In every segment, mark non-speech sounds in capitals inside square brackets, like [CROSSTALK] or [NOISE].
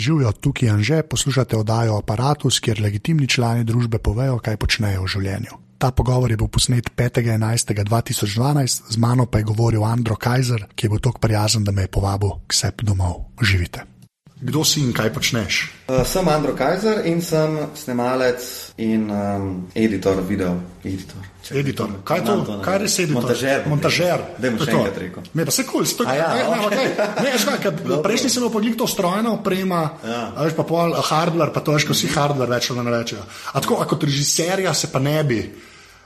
Živijo tukaj in že poslušate oddajo Apparatus, kjer legitimni člani družbe povejo, kaj počnejo v življenju. Ta pogovor je bil posnet 5.11.2012, z mano pa je govoril Andro Kajzer, ki je bil tako prijazen, da me je povabil k sebi domov. Uživite. Kdo si in kaj počneš? Uh, sem Andro Kajzer in sem snemalec in um, editor video. Editor. Editor. Kaj je to? Znam Kaj je res editor? Montažer. Montažer. Dajmo To je še to. enkrat rekel. Ne, pa se kul, cool, A ja, ne, ne, ok. okay. ne, škaj, ker prejšnji sem imel podlik to strojno oprema, Ja. veš pa pol hardware, pa to veš, ko si hardware več ali ne rečejo. A tako, a kot režiserja se pa ne bi.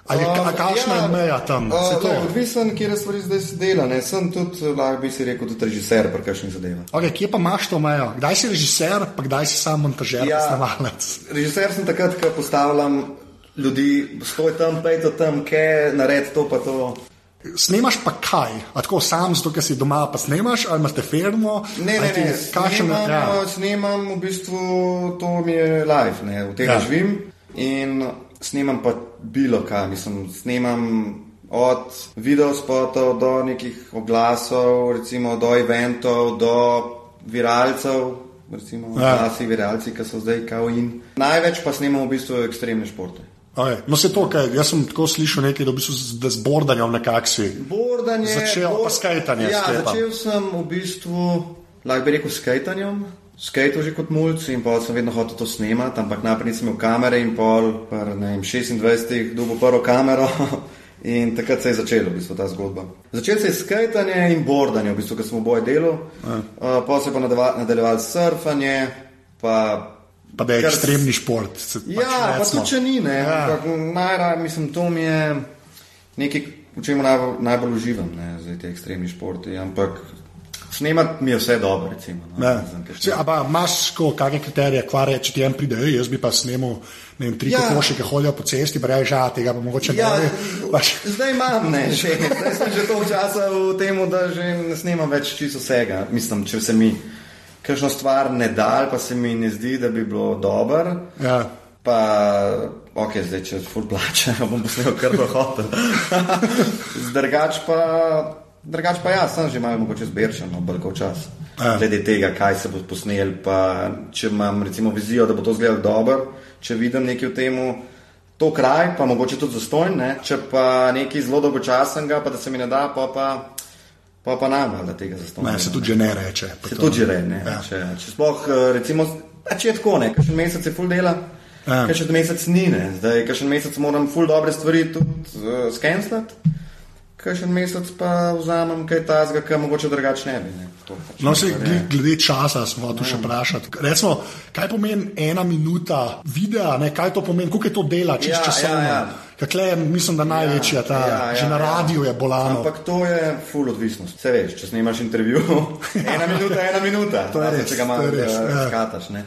Ali um, Um, kakšna je meja tam? Uh, to? odvisen, kje stvari zdaj se dela. Ne? Sem tudi, lahko bi si rekel, tudi režiser pri kakšnih zadevah. Okay, kje pa imaš to mejo? Kdaj si režiser, pa kdaj si sam montažer, ja. Ja. snemalec? Režiser sem takrat, ko postavljam ljudi, stoj tam, pejte tam, kje, naredi to pa to. Snemaš pa kaj? A tako sam, zato ker si doma pa snemaš, ali imaš te firmo? Ne, ne, ne. kakšen- Snemam, ja. ja. snemam v bistvu, to mi je live, ne, v tem Ja. živim. In snemam pa bilo kaj, mislim, snemam od videospotov do nekih oglasov, recimo do eventov, do viralcev, recimo Ja. oglasi, viralci, ki so zdaj kao in. Največ pa snemam v bistvu ekstremne športe. Okay. No, se to, kaj, jaz sem tako slišal nekaj, da v bistvu z, da z bordanjem nekako si. Bordanje, Začel pa s skejtanjem, Ja, začel sem v bistvu, lahko bi rekel, s skejtanjem. Skejtal že kot mulj in pol sem vedno hotel to snemati, ampak najprej nisem imel kamere in pol, par, ne vem, 26, dobil prvo kamero [LAUGHS] in takrat se je začelo v bistvu ta zgodba. Začel se je skejtanje in bordanje, v bistvu, ker sem oboje delal, uh, pa se je pa nadaljevalo surfanje, pa Pa da je ekstremni šport. Se, Ja, pa recimo. tudi če ni, ne. Ja. Ja. Najraje, mislim, to mi je nekaj, v čem najbolj, najbolj uživam, ne, zdaj te ekstremni športi. Ampak snemati mi je vse dobro, recimo. No, Ne. Mislim, ker Se, a pa imaš kakšne kriterije, kvar je, če ti en pride, "Ej, jaz bi pa snemal ne vem, tri Ja. kokoši, ki hodijo po cesti, pa reče, ja, tega pa mogoče Ja, ne. Pač, zdaj imam, ne, že, [LAUGHS] zdaj sem že toliko časa v tem, da že ne snemam več čisto vsega. Mislim, če se mi kakšno stvar ne da, ali pa se mi ne zdi, da bi bilo dobro, ja. Pa, ok, zdaj če ful plače, [LAUGHS] bom posnel kar do hotel. [LAUGHS] Zdrgač pa, drugač pa ja, sem že malo mogoče zbirčen, no, bolj kot čas. Ja. Glede tega, kaj se bo posnel, pa če imam recimo vizijo, da bo to izgledalo dobro, če vidim nekaj v temu, to kraj, pa mogoče tudi zastojn, ne? če pa nekaj zelo dolgočasnega, pa da se mi ne da, pa pa, pa, pa nam, da tega zastojn. Ne, se tudi že ne reče. Se to- tudi že re, ne. Ja. Če, če sploh, eh, recimo, če je tako, ne, kakšen mesec je full dela, Ja. ja. kakšen mesec ni, ne. Zdaj, kakšen mesec moram full dobre stvari tudi uh, skenslati, kakšen mesec pa vzamem kaj tazga, kar mogoče drugače ne bi, ne. Tako pač No, se, glede, časa smo tu še vprašati. Recimo, kaj pomeni ena minuta videa, ne, kaj to pomeni, koliko je to dela, čez Ja, časovno. ja, ja. Kakle je, mislim, da največja ta, Ja, ja, že na ja. radiju je bolano. Ampak to je full odvisnost. Se veš, če snimaš intervju, [LAUGHS] ena minuta, ena minuta. To je res, Če ga to malo eh, ja. skataš, ne.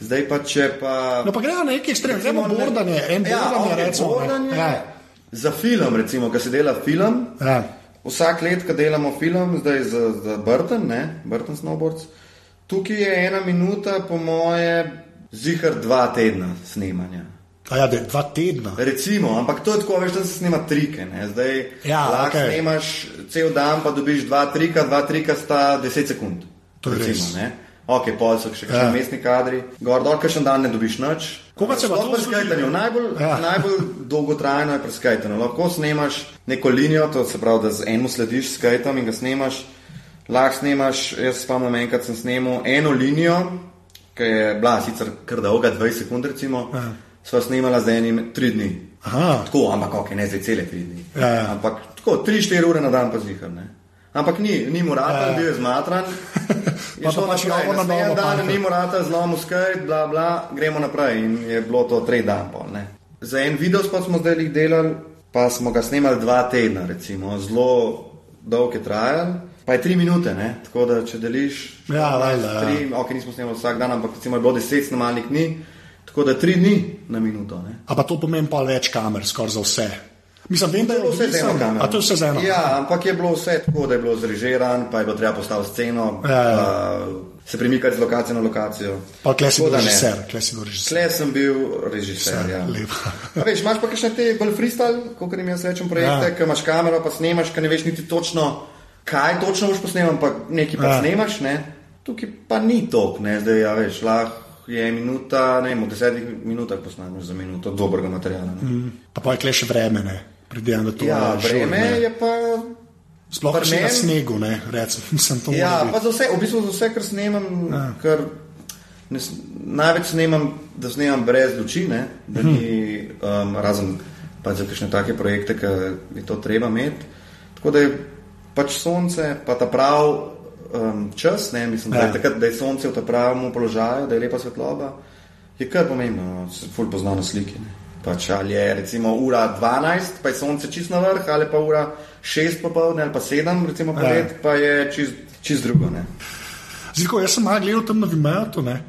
Zdaj pa, če pa... No, pa gremo na neki ekstrem, gremo Recimo, bordanje, en ja, bordanje, ok, recimo. ne. bordanje, Ja, Za film, recimo, ko se dela film, ja. vsak let, ko delamo film, zdaj za, za Burton, ne, Burton Snowboards, tukaj je ena minuta, po moje, zihar dva tedna snemanja. A ja, da je dva tedna. Recimo, ampak to je tako, veš, da se snema trike. Ne? Zdaj Ja, lahko okej. snemaš cel dan, pa dobiš dva trika, dva trika sta 10 sekund. To je recimo, res. ne. Ok, pol so še kakšni Ja. mestni kadri, gor dol, kakšen dan ne dobiš nič. Koga se pa to skajtanju, najbolj, Ja. najbolj dolgotrajno je pri skajtanju. Lahko snemaš neko linijo, to se pravi, da z enim slediš skajtom in ga snemaš. Lahko snemaš, jaz spomnim, enkrat sem snemal eno linijo, ki je bila sicer kar dolga, 20 sekund recimo, Ja. sva snemala z enim tri dni. Aha. Tako, ampak ok, ne zdaj cele tri dni. Ja, ja. Ampak tako, tri, štiri ure na dan pa zihar. Ne? Ampak ni, ni morata, Ja, ja. bil je zmatran. [LAUGHS] Pa pa pač dobro na novo dan, ni morata, zlom skajt, bla, bla, gremo naprej. In je bilo to tri dan pol. Ne? Za en video spot smo zdaj jih delali, pa smo ga snemali dva tedna, recimo, zelo dolg je trajal. Pa je tri minute, ne? tako da če deliš, Ja, valjda, ja. tri, ok, nismo snemali vsak dan, ampak recimo je bilo deset snemalnih dni, tako da tri dni na minuto. Ne? A pa to pomeni pa več kamer, skoraj za vse. Mislim, vem, da je Vse z eno kamero. A to je vse z eno. Ja, ampak je bilo vse tako, da je bilo zrežiran, pa je bilo treba postaviti sceno, Ja, ja. pa se premikati z lokacije na lokacijo. Pa kle si Tako bil režiser, kle si bil režiser. Tle sem bil režiser. Ja. Lepo. Veš, imaš pa kakšne te bolj freestyle, kot jim jaz rečem, projekte, Ja. ki imaš kamero, pa snemaš, ki ne veš niti točno, kaj točno boš posnemal, ampak nekaj pa ja. snemaš, ne? tukaj pa ni tok, ne, zdaj ja, veš, lahko je minuta, ne vem, v desetih minutah posnameš za minuto dobrega materiala. Ne. Mm. Pa pa je kle še vreme, ne. Predvidevam, da to Ja, je vreme ne. je pa. Sploh še na snegu, ne, recimo, [LAUGHS] sem to Ja, pa za vse, v bistvu za vse, kar snemam, Ja. kar ne, največ snemam, da snemam brez luči, ne, da Mhm. ni um, razen pač za kakšne take projekte, ki je to treba imeti. Tako da je pač sonce, pa ta prav um, čas, ne, mislim, da Ja. je takrat, da je sonce v pravem položaju, da je lepa svetloba, je kar pomembno, no, se ful pozna na sliki. Ne. Pač ali je recimo ura 12, pa je sonce čist na vrh, ali pa ura 6 popovdne, ali pa 7, recimo polet, ja. pa je čist, čist drugo. Ne. Zdaj, jaz sem malo gledal tam na Vimetu, ne.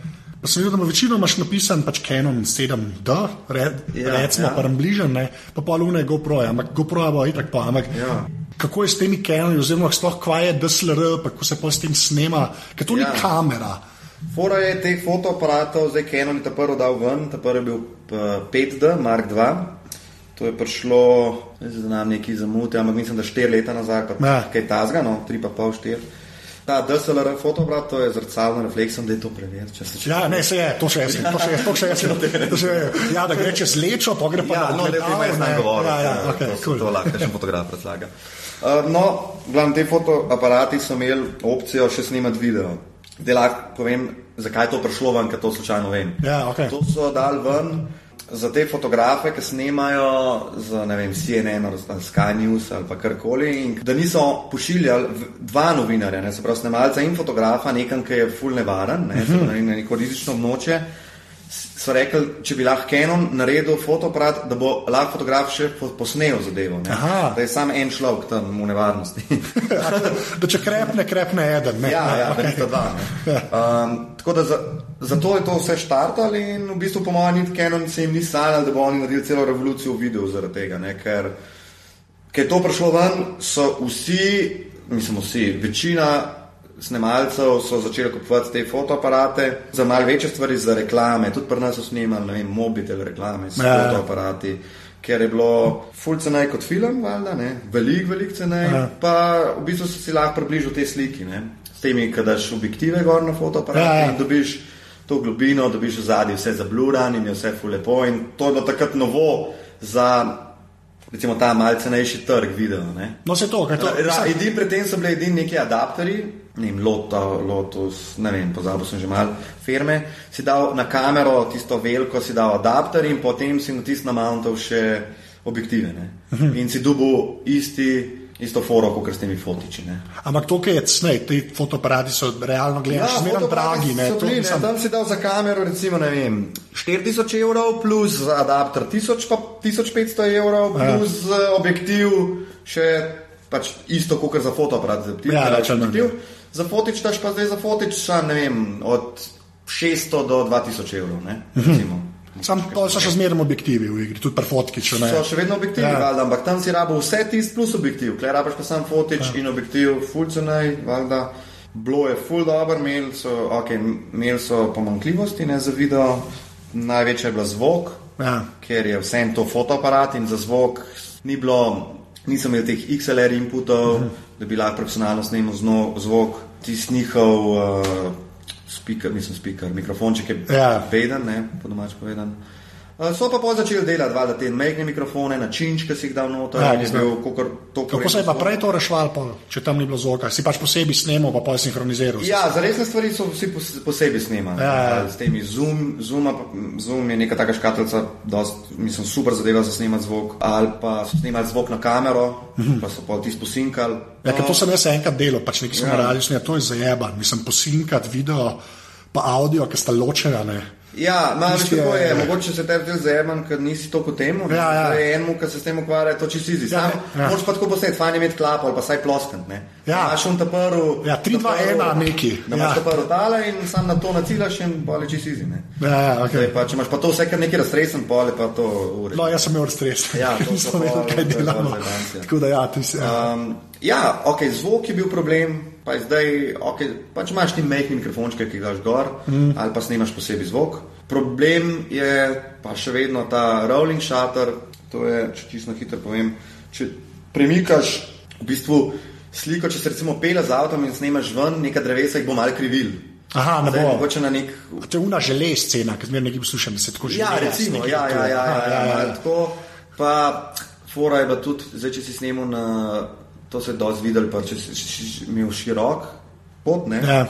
Pa sem videl, da večino imaš napisan pač Canon 7D, red, ja, recimo, ja. pa bližen, ne, pa pol lune GoPro, ja, ampak GoPro bo itak pa, ampak Ja. kako je s temi Canoni, oziroma sploh kva je DSLR, pa kako se pa s tem snema, ker to ja. Ni kamera. Fora je teh fotoaparatov, zdaj Canon je ta prvi dal ven, ta prvi je bil eh, 5D, Mark II. To je prišlo, zdaj znam neki zamuti, ampak mislim, da 4 leta nazaj, pa Ja. kaj tazga, no, 3,5, 4. Ta DSLR fotoaparat, to je zrcalno refleksom, da je to če. Ja, ne, se je, to še jaz, to še jaz, to še jaz. [LAUGHS] To še je, ja, da gre čez lečo, pa gre pa Ja, na no, jaz ne. naj govoril. Ja, ja, okay, to, cool. to lahko še fotograf razlaga. Uh, no, glavno, te fotoaparati so imeli opcijo še snemati video. Lahko povem, zakaj je to prišlo ven, ker to slučajno vem. Ja, okej. To so dal ven za te fotografe, ki snemajo za ne vem, CNN ali Sky News ali pa karkoli, in da niso pošiljali dva novinarja, ne, se pravi snemalca in fotografa, nekam, ki je full nevaren, ne, se pravi, na neko rizično območje. So rekli, če bi lahko Canon naredil fotoaparat, da bo lahko fotograf še po- posnel zadevo. ne. Aha. Da je samo en človek tam v nevarnosti. [LAUGHS] Da če krepne, krepne eden. Ne, Ja, ja, okej. nista dva. ne. [LAUGHS] Um, tako da za, zato je to vse štartalo in v bistvu, po mojem, niti Canon se jim ni sanjalo, da bo oni naredili celo revolucijo v videu zaradi tega. Ne? Ker, ker je to prišlo ven, so vsi, mislim, vsi, večina snemalcev so začeli kupovati te fotoaparate za malce večje stvari, za reklame. Tudi pri nas so snimali, ne vem, mobitel reklame s Ja, ja. fotoaparati. Ker je bilo ful cenej kot film, valjda, ne? velik, velik cenej, Aha. pa v bistvu si lahko približal te sliki. Ne? S temi, ki daš objektive gor na fotoaparat Ja, ja. in dobiš to globino, dobiš v zadnji vse zabluran in je vse ful lepo. In to je bilo takrat novo za recimo ta malce cenejši trg video. Ne? No, se to, kaj to. Ra, edini pred tem so bili edini neki adapterji, ne vem, Loto, Lotus, ne vem, pozabil sem že malo firme. Si dal na kamero tisto veliko, si dal adapter in potem si na tisto namountov še objektive. Ne? In si dubu isti, isto foro, kot s temi fotiči. Ne? Ampak to, kar je cnej, ti fotoaparati so realno gledaš, ja, fotoaparati dragi. Ne, bili, ne, mislim, tam si dal za kamero, recimo, ne vem, 4000 evrov, plus za adapter 1000, pa 1500 evrov, Ja. plus ja. objektiv še pač isto, kot za fotoaparat. Za, objektiv, Ja, ker daš več ali manj, objektiv. za fotič daš pa zdaj za fotič, ne vem, od 600 do 2000 evrov. Ne, recimo. Sam pol so še zmeraj objektivi v igri, tudi pri fotki, če ne. So še vedno objektivi, Ja. ja. ampak tam si rabo vse tisto plus objektiv, klej rabaš pa sam fotič ja. in objektiv, full cenej, valjda. Bilo je full dobro, imeli so, okay, imeli so pomankljivosti ne, za video, največja je bila zvok, Ja. ker je vsem to fotoaparat in za zvok ni bilo, nisem imel teh XLR inputov, Mhm. da bi lahko profesionalno snimal zvok, tisti njihov uh, speaker, mislim speaker, mikrofonček je Ja. beden, ne, po domač povedan. Uh, So pa pol začeli delati, valjda, te majhne mikrofone, načinč, ki si jih dal noter, Ja, bil kakor to, Kako se je pa prej to rešval, pol, če tam ni bilo zvoka? Si pač posebej snemal, pa pol sinhroniziral. Ja, za resne stvari so vsi pos- posebej snemali. Ja, ja. S temi zoom, zooma, pa- zoom je neka taka škatlica, dost, mislim, super zadeva za snemati zvok. Ali pa so snemali zvok na kamero, pa so pa tisto posinkali. Ja, ker to sem jaz enkrat delal, pač nekaj smo Ja. ja. radili, to je zajeban. Mislim, posinkat video, pa audio, ki sta ločena. Ne. Ja, malo več tako je, je- mogoče se tebi zdaj zajeman, ker nisi to kot temu. Ja, ja. To je enemu, ki se s tem ukvarja, to čisto izi. Ja, Sam, ja. Moraš pa tako posnet, fajn je imeti klapo ali pa saj ploskant, ne. Ja. Imaš on ta prvi. Ja, tri, dva, ena, neki. Da imaš Ja. ta prvi tale in sam na to nacilaš in bolje čisto izi. Ja, ja, Zdaj okay. pa, če imaš pa to vse kar nekaj raztresen, pol je pa to ure. no, jaz sem imel stres. Ja, to [LAUGHS] nisem vedel, kaj delamo. Tako da ja, ti si. Ja. Um, ja, ok, zvok je bil problem, pa zdaj, ok, pač imaš ti majhni mikrofončke, ki jih daš gor, mm. ali pa snimaš posebej zvok. Problem je pa še vedno ta rolling shutter, to je, če čisto hitro povem, če premikaš v bistvu sliko, če se recimo pele z avtom in snemaš ven, neka drevesa jih bo mal krivil. Aha, ne Zdaj, bo. mogoče na nek To je una želez scena, ki zmeraj nekaj poslušam, da se tako že Ja, recimo, ja, ja, ja, ja, ja, ja. Tako, pa fora je bila tudi, zdaj, če si snemal na, to se je dosti videl, pa če si imel širok pot, ne, Ja.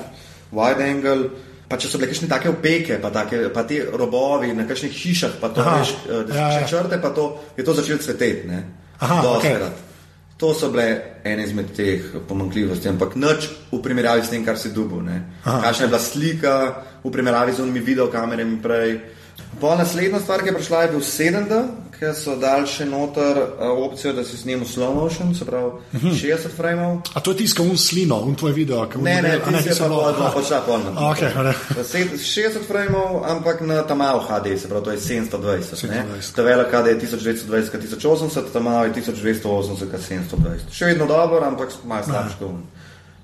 wide angle, pa če so bile kakšne take opeke, pa, take, pa ti robovi na kakšnih hišah, pa to, Aha, veš, eh, da ja, ja, ja. črte, pa to, je to začelo cveteti, ne, Aha, okej. To so bile ene izmed teh pomankljivosti, ampak nič v primerjavi s tem, kar si. Aha. Kakšna je bila slika v primerjavi z unimi videokamerami prej. Po naslednja stvar, ki je prišla, je bil 7D, ker so dali še noter uh, opcijo, da si snimal slow motion, se pravi uh -huh. 60 frameov. A to je tiskal un slino, un tvoj video, ki Ne, ne, si je bilo- pol, aha. počela polno. Ne. 60 frameov, ampak na tamav HD, se pravi, to je 720. ne. 720. Ta velik HD je 1920 krat 1080, tamav je 1280 krat 720. Še vedno dober, ampak malo slabši kot on.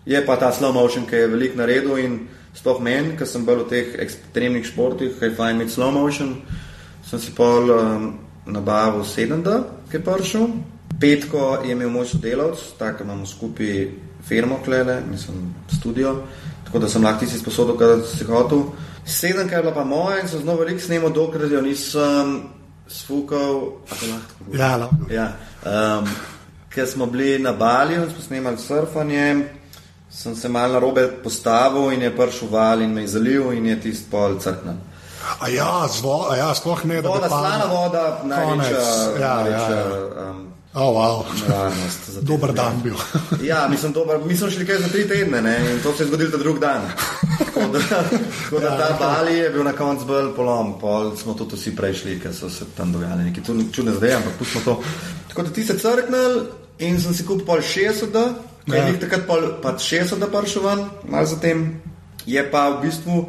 Je pa ta slow motion, ki je velik na redu in sploh meni, ker sem bil v teh ekstremnih športih, ki je fajn imeti slow motion, sem si pol um, nabavil 7D, ki je prišel. Petko je imel moj sodelavec, tako imamo skupaj firmo, klele, mislim, studio, tako da sem lahko tisti sposodil, kar si hotel. Sedemka je bila pa moja in sem zelo veliko snemal, dokler jo nisem sfukal. Ja, lahko. Ja, um, ker smo bili na Balju in smo snemali surfanje, sem se malo na robe postavil in je prišel val in me je zalil in je tisti pol crknil. A ja, zvo, a ja, sploh ne, da bi Voda, padlo. slana voda, največja, Konec, ja, največja ja, um, Oh, wow. te Dober dan bil. [LAUGHS] Ja, mislim, dober, mi smo šli kaj za tri tedne ne, in to se je zgodilo drug dan. Tako da, tako da ta Bali je bil na koncu bolj polom, pol smo tudi vsi prešli, ker so se tam dogajale neke čudne zadeve, ampak pustimo to. Tako da ti se crknil in sem si kupil pol 60, kaj Ja. ja. takrat pol pa 60 prišel ven, malo zatem. Je pa v bistvu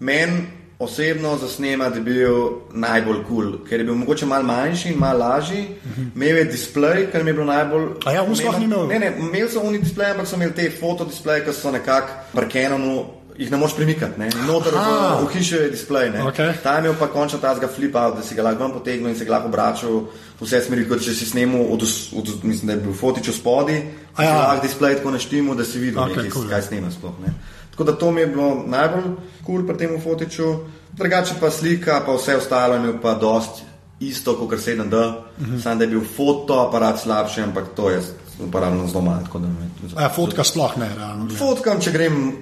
meni osebno za snemati bil najbolj kul, cool, ker je bil mogoče malo manjši in malo lažji. Imel je displej, kar mi je bilo najbolj. A ja, on sploh ni imel? Ne, ne, imel sem oni displej, ampak sem imel te fotodispleje, ki so nekako pri Canonu. Jih ne moreš premikati, ne? noter v, Aha. v hiši je displej. ne. Okej. Ta je imel pa končno ta zga flip out, da si ga lahko potegnil in se ga lahko obračal v vse smeri, kot če si snemal, od, od, mislim, da je bil fotič v spodi, ja. ja. lahko displej tako naštimo, da si videl, okay, cool, cool, ja. kaj snema sploh. Ne? Tako da to mi je bilo najbolj kul cool pri tem fotiču. Drugače pa slika, pa vse ostalo je pa dost isto kot 7D, uh -huh. samo da je bil fotoaparat slabši, ampak to je uporabljeno zelo malo. A ja, fotka sploh ne, realno. gledano. Fotkam, če grem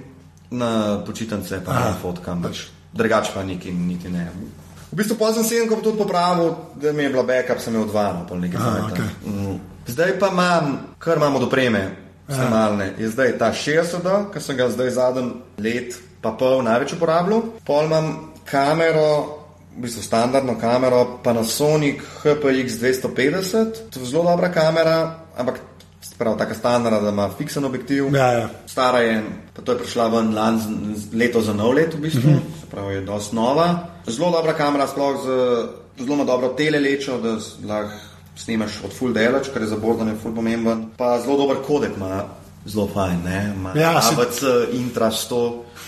na počitnice, pa Aha. fotkam, pač. drugače pa niti, niti ne. V bistvu pa sem sedem, ko tudi popravil, da mi je bila backup, sem imel dva, no, pol nekaj Aha, okej. Mm. Zdaj pa imam, kar imamo od opreme, snemalne, je zdaj ta 60, ki sem ga zdaj zadnji let pa pol največ uporabljal. Pol imam kamero, v bistvu standardno kamero, Panasonic HPX 250, to je zelo dobra kamera, ampak prav taka standardna, da ima fiksen objektiv. Ja, ja. Stara je, pa to je prišla ven lan, leto za nov let, v bistvu, mm -hmm. se pravi, je dosti nova. Zelo dobra kamera, sploh z zelo dobro telelečo, da lahko snimaš od full delač, kar je za bordanje full pomemben. Pa zelo dober kodek ima, zelo fajn, ne? Ima Ja, si- ABC Intra 100,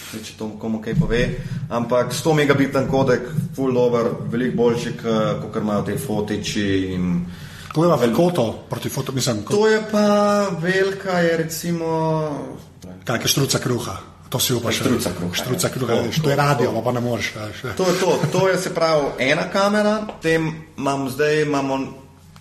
zdaj, če to komu kaj pove, ampak 100 megabiten kodek, full dober, veliko boljši, kot imajo te fotiči in Pojeva velikoto proti foto, mislim, ko- To je pa velika, je recimo. kaj je štruca kruha. To si upaš. Štruca kruha, Štruca ja. kruha, Tako, veš, to je radio, pa pa ne moreš. veš. To je to, to je se pravi ena kamera, potem imam zdaj, imamo,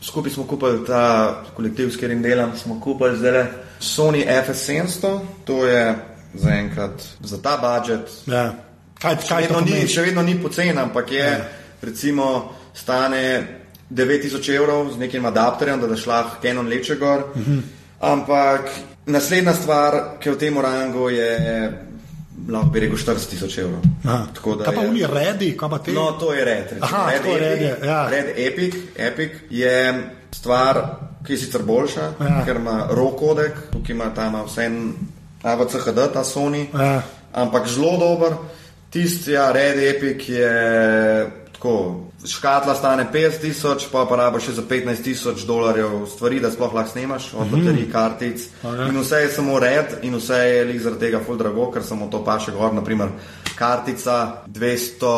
skupaj smo kupili ta kolektiv, s katerim delam, smo kupili zdaj Sony FS700, to je zaenkrat za ta budžet. Ja. Kaj, Še kaj to vedno, ni, še vedno ni pocen, ampak je, ja. recimo, stane 9000 evrov z nekim adapterjem, da daš lahko Canon leče gor. Uh -huh. Ampak naslednja stvar, ki je v tem rangu, je, lahko bi rekel, 40 tisoč evrov. Kaj pa oni redi, kaj pa ti? No, to je Red. recimo. Aha, Red Epic, Red je, ja. Red Epic, Epic je stvar, ki je sicer boljša, Ja. ker ima RAW kodek, tukaj ima tam vse en AVCHD, ta Sony, Ja. ampak zelo dober. Tisti, ja, Red Epic je tako. Škatla stane 50 tisoč, pa pa rabiš še za 15 tisoč dolarjev stvari, da sploh lahko snemaš, od baterij, kartic. Ok. In vse je samo red, in vse je lik zaradi tega ful drago, ker samo to pa še gor, naprimer kartica 200,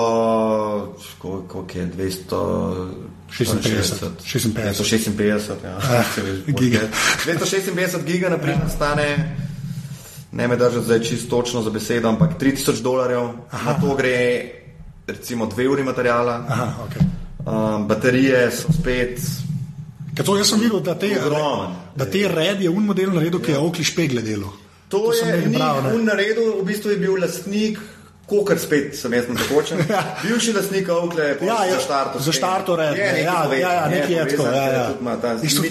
koliko je 200. 56, 56. 256, ja. Ah, giga. bolj je. 256 giga, naprimer, stane ne me držati zdaj čisto točno za besedo, ampak 3000 dolarjev, na to gre recimo dve uri materijala. Aha, okay. Um, baterije so spet. To jaz sem videl, da te, Ogromen. da te red je un model naredil, ki je okli špegle delo. To, to je njihov naredil, v bistvu je bil lastnik. Kokar spet sem jaz na tekočem. [LAUGHS] Bivši lastnik Ovkle je Ja, ja, za štarto. za štarto red. Je, nekaj Ja, povezan, ja, ja, nekaj je tako. Ja, ja.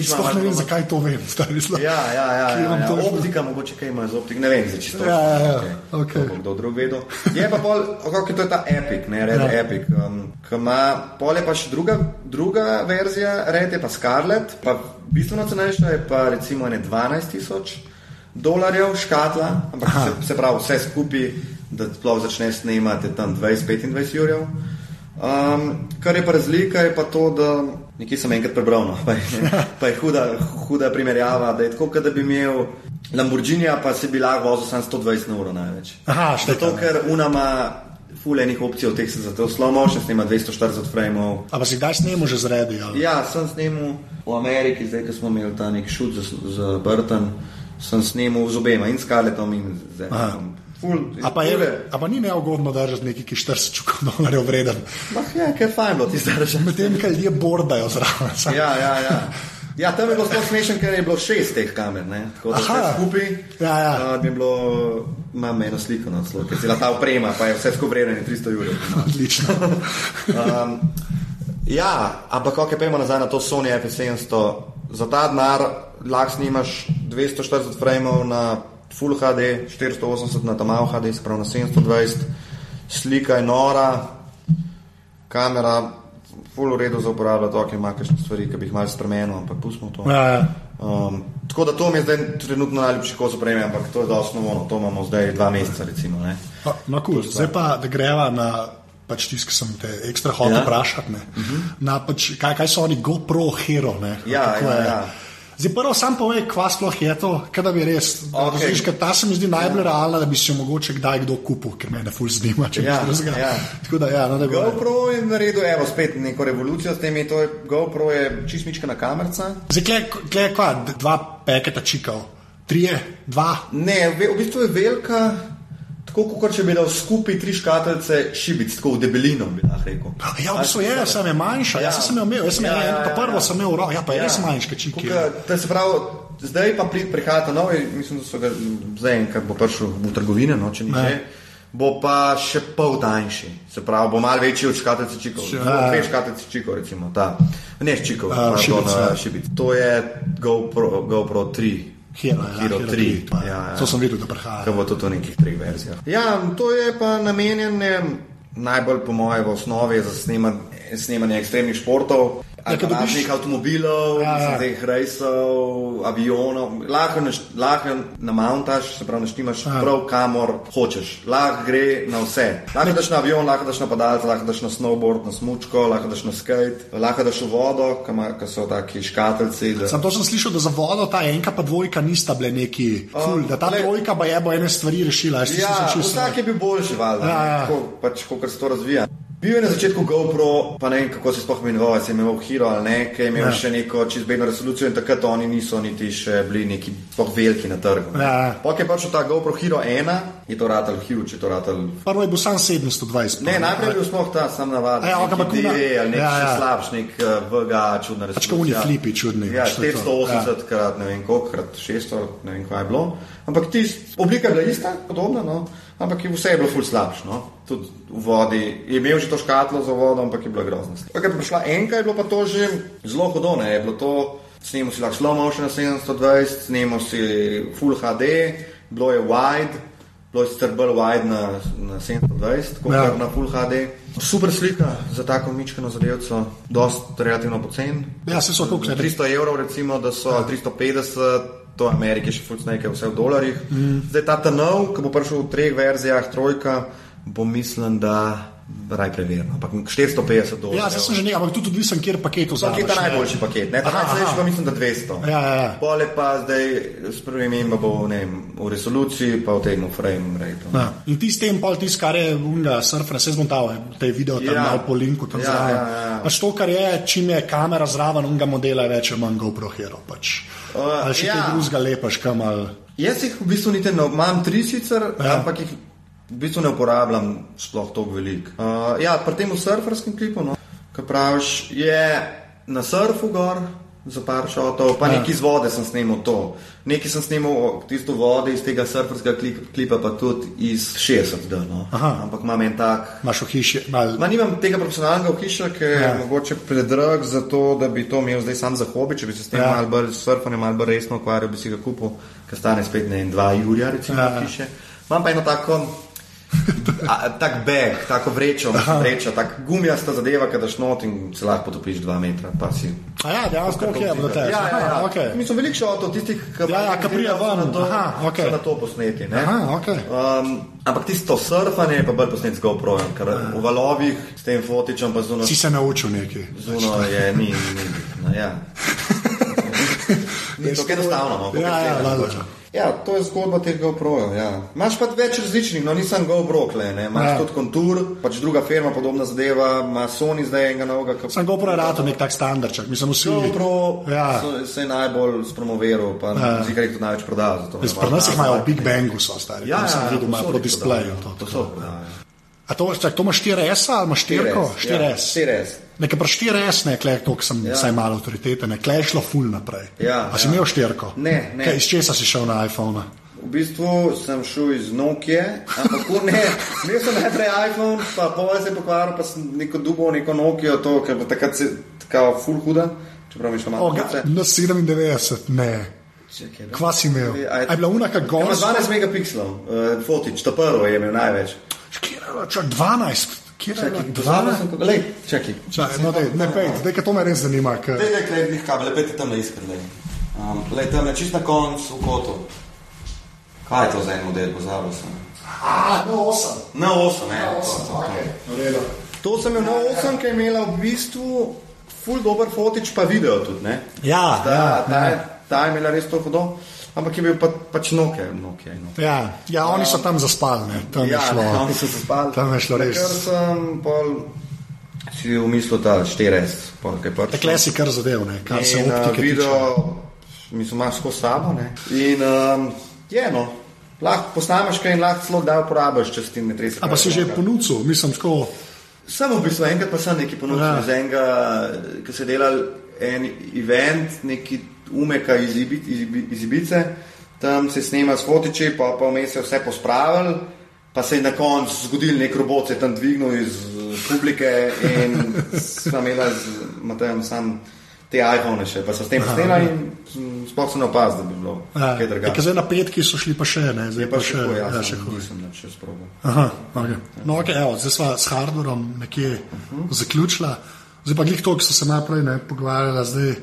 sploh ne vem, zakaj to vem. stari, sploh. Ja, ja, ja, ja, ja. to šlo? Optika, mogoče kaj ima z optik, ne vem, za čisto. Ja, ja, ja, to bo Kdo drug vedel. Je pa pol, kako je to je ta Epic, ne, Red Ja. ja. Epic. Um, ki ima, pol je pa še druga, druga verzija, Red je pa Scarlet, pa bistveno cenejša je pa recimo ene 12 tisoč dolarjev škatla, ampak se, se pravi vse skupaj, da sploh začne snemati tam 20-25 jurjev. Um, kar je pa razlika, je pa to, da nekje sem enkrat prebral, no, [LAUGHS] pa, je, pa je huda, huda primerjava, da je tako, da bi imel Lamborghinija, pa si bi lahko vozil samo 120 na uro največ. Aha, šteka, Zato, ne. ker unama fulejnih opcij teh se zato slow motion snema 240 frameov. A pa si kdaj snemo že zredi? ali? Ja, sem snemal v Ameriki, zdaj, ko smo imeli ta nek šut za, za Burton, sem snemal z obema in s Carletom in z Aha. A pa, je, a pa ni neugodno držati nekaj, ki 40 čukov dolarjev vreden. Mah, ja, ker je fajn bilo ti zdaj. Medtem, kaj ljudje bordajo zraven. [LAUGHS] Ja, ja, ja. Ja, tam je bilo sploh smešen, ker je bilo šest teh kamer, ne? tako da vse skupaj. Ja, ja. bi bilo, imam eno sliko na slovu, ker si la ta oprema, pa je vse skupaj 300 ur. [LAUGHS] Odlično. Um, ja, ampak kako pojmo nazaj na to Sony FS700, za ta denar lahko snimaš 240 frameov na Full HD, 480 na Tamav HD, se pravi na 720, slika je nora, kamera, full v redu za uporabljati, ok, ima kakšne stvari, ki bi jih malo spremenil, ampak pustimo to. Ja, ja. Um, tako da to mi je zdaj trenutno najljubši kos opreme, ampak to je dosti osnovno, to imamo zdaj dva meseca recimo. Ne? No, no cool. Zdaj pa, da greva na pač tisti, ki sem te ekstra hotel Ja. vprašati. Uh -huh. na, pač, kaj, kaj so oni GoPro Hero? Ne? Ja, ja, je? ja. Zdaj prvo sam povej, kva sploh je to, kaj bi res. Okay. Ker ta se mi zdi najbolj realna, da bi si mogoče kdaj kdo kupil, ker me ne ful zanima, če Ja, drugega. ja. Tako da, ja, no, da GoPro je naredil, evo, spet neko revolucijo s tem, je to je, GoPro je čistmičkana kamerca. Zdaj, kle, kle, kva, dva peketa čikal, trije, dva. Ne, ve- v bistvu je velika, tako kot če bi dal skupaj tri škatlice šibic, tako v debelino bi lahko rekel. Ja, v bistvu je, sem je manjša, ja. Ja. jaz sem jo imel, jaz sem Ja, ja, ja, ja, ja, ja, prvo ja. sem imel ja, pa je ja. res manjša čiki. To se pravi, zdaj pa pri- prihaja ta novi, mislim, da so ga zdaj enkrat bo prišel v trgovine, no, če ni že. Bo pa še pol tanjši, se pravi, bo malo večji od škatlice čikov. Ja. Dve škatlice čikov, recimo, ta. Ne čikov, A, pardon, šibic, ja. šibic. To je GoPro, GoPro 3. Hero, ja, Hero 3. to je. Ja, ja. To sem videl, da prihaja. Kaj bo to v nekih treh verzijah. Ja, to je pa namenjeno najbolj, po mojem, v osnovi za snemanje, snemanje ekstremnih športov. Ja, ko dobiš- Nekih avtomobilov, Ja, teh rejsov, avionov, lahko, naš, lahko namountaš, se pravi, naštimaš Ja. prav kamor hočeš. Lahko gre na vse. Lahko daš na avion, lahko daš na padalce, lahko daš na snowboard, na smučko, lahko daš na skate, lahko daš v vodo, ki so taki škatlici. Da... Sam to sem slišal, da za vodo ta enka pa dvojka nista bile neki ful, da ta glej- trojka pa je bo ene stvari rešila. Ja, vsak je bil boljši, valjda, Ja, ja. ja. pač, kot se to razvija. Bil je na začetku GoPro, pa ne vem, kako se je sploh imenoval, se je imenoval Hero ali ne, ki je imel Ja. ja. še neko čizbedno resolucijo in takrat oni niso niti še bili neki sploh veliki na trgu. ne. Ja, ja. Pok je pač ta GoPro Hero 1, je to ratal huge, je to ratal. Prvo je bil sam 720. Ne, najprej je bil sploh ta sam navaden. Ja, ampak neki kuna- DV ali nek ja, ja, ja. ja. slabš, nek uh, VG, čudna Pač ko oni resolucija. flipi čudni, Ja, pač to je to. 480 krat ne vem koliko, krat 600, ne vem kaj je bilo. Ampak tist, oblika je bila ista, podobna, no? Ampak je vse je bilo ful slabš. No? Tudi v vodi je imel že to škatlo za vodo, ampak je bila grozna. Ko je prišla enka, je bilo pa to že zelo hudo. Ne? Je bilo to, snemo si lahko slow motion na 720, snemo si full HD, bilo je wide. Bilo je sicer bolj wide na, na 720, kot Ja. na Full HD. Super slika za tako mičkano zadevco, dost relativno pocen. Ja, se so ne? 300 evrov, recimo, da so ja. 350, to Amerike še fulc nekaj, vse v dolarjih. Mm. Zdaj ta nov, ki bo prišel v treh verzijah, trojka, bo mislim, da raj preverjeno, ampak 450 dolarjev. Ja, zdaj sem že nekaj, ampak tudi odvisen, kjer paket To je ta vzameš. najboljši paket, ne? Ta Aha, najcenejši aha. pa mislim, da 200. Ja, ja, ja. Pole pa zdaj s prvim bo ne vem, v resoluciji, pa v tem frame rate. Ja. In ti s tem, pol tisti, kar je unga surfera, se zmontal, te video tam Ja. po linku tam Ja, zraven. ja, ja. Pač to, kar je, čim je kamera zraven unga modela, je več manj GoPro Hero. Pač. Uh, ali še ja. kaj drugega lepaš, kam ali. Jaz jih v bistvu niti ne imam tri sicer, ja. ampak jih v bistvu ne uporabljam sploh tako veliko. Uh, ja, pri tem surferskem klipu, no, ki praviš, je na surfu gor. Za par šotov, pa ja. nekaj iz vode sem snimal to. Nekaj sem snimal tisto vode iz tega surferskega klipa, pa tudi iz 60. No. Ampak imam en tak. Imáš v hiši? Mal... Ma nimam tega profesionalnega v hiši, ker ja. je mogoče predrag za to, da bi to imel zdaj sam za hobi. Če bi se s tem ja. malo bolj surfanje, malo bolj resno ukvarjal, bi si ga kupil, ker stane spet ne en, dva jurja, recimo, ja. v hiši. Imam pa eno tako tak beg, tako vrečo, vrečo tako gumijasta zadeva, ki daš not in se lahko potopiš dva metra. A ja, dejansko je bilo tega. Ja, ja, ja. Okay. Mi smo veliko šotov, tistih, ki ja, ja, prijajo ven. To, Aha, okay. na to posneti. Aha, okay. um, ampak tisto surfanje je pa bolj posnet z GoPro, ker ja. v valovih s tem fotičem pa zuno. Si se naučil nekaj. Zuno je, ni, ni. No, ja. [LAUGHS] ni to enostavno. No, ja, ja, ja, Ja, to je zgodba teh GoPro-jev. Ja. Imáš pa več različnih, no nisem GoPro, imaš ja. tudi kontur, pač druga firma, podobna zadeva, ima Sony zdaj enega novega. Kako... Sem GoPro rado nek tak standardček, mislim vsi. GoPro ja. se je najbolj spromoviral, pa ja. zikaj jih tudi največ prodal. Pri nas jih imajo v Big Bangu, so stari. Ja, ja, ja, videl, imajo pro displeju. To, to, to, to, to, ja. A to, čak, to imaš 4S ali imaš 4? 4S. 4S. Nekaj pa 4S, ne, klej, to sem ja. vsaj malo avtoritete, ne, klej šlo ful naprej. Ja, A si ja. imel 4? Ne, ne. Kaj, iz česa si šel na iPhone? -a? V bistvu sem šel iz Nokia, ampak ne, imel sem najprej iPhone, pa pol se je pokvaril, pa sem neko dubo, neko Nokia, to, ker bo takrat se tako full huda, čeprav mi še malo. Na 97, ne. Kva si imel? Je bila unaka gor? 12 megapikslov, uh, fotič, to prvo je imel največ. Čak 12. Kje je to? 12. Lej, čakaj. Čakaj, no, dej, ne pej, dej, ker to me res zanima. Dej, dej, klej, dih kabel, pej tam na iskr, lej. Um, lej, tam je čist na koncu v kotu. Kaj je to za en model, pozabil sem? A, na 8. Na 8, ne. Na 8, to, okay. to sem imel na 8, ki je imela v bistvu ful dober fotič, pa video tudi, ne? Ja, da, ja, ta, ja. ta je imela res to hudo. Ampak je bil pa, pač Nokia. Nokia, Nokia. Ja, ja, oni so tam zaspali, ne? Tam ja, je šlo. Ne, oni so zaspali. Tam je šlo res. Ker sem pol si v mislu ta 4S, pol kaj pač. Takle si kar zadev, ne? Kar se optike video, mislim, imaš skozi sabo, ne? In um, je, no, lahko posnameš kaj in lahko celo da uporabiš, če si ti ne tresi. A pa si že ponudil, mislim, tako. Samo v bistvu enkrat pa sem nekaj ponudil, ja. z enega, ki se delal en event, neki umeka iz, Ibi, iz, iz Ibice, tam se snema s fotiči, pa pa vmes je vse pospravil, pa se je na koncu zgodil nek robot, se je tam dvignil iz publike in [LAUGHS] sva imela z Matejem sam te iPhone še, pa so s tem posnela in sploh se ne opazil, da bi bilo ja, kaj drugega. Zdaj na petki so šli pa še, ne, zdaj pa, pa še, ja, ja, še huje. Nisem še sprobil. Aha, okay. No, ok, evo, zdaj sva s hardwareom nekje uh -huh. zaključila, zdaj pa glih to, ki so se naprej ne pogovarjala, zdaj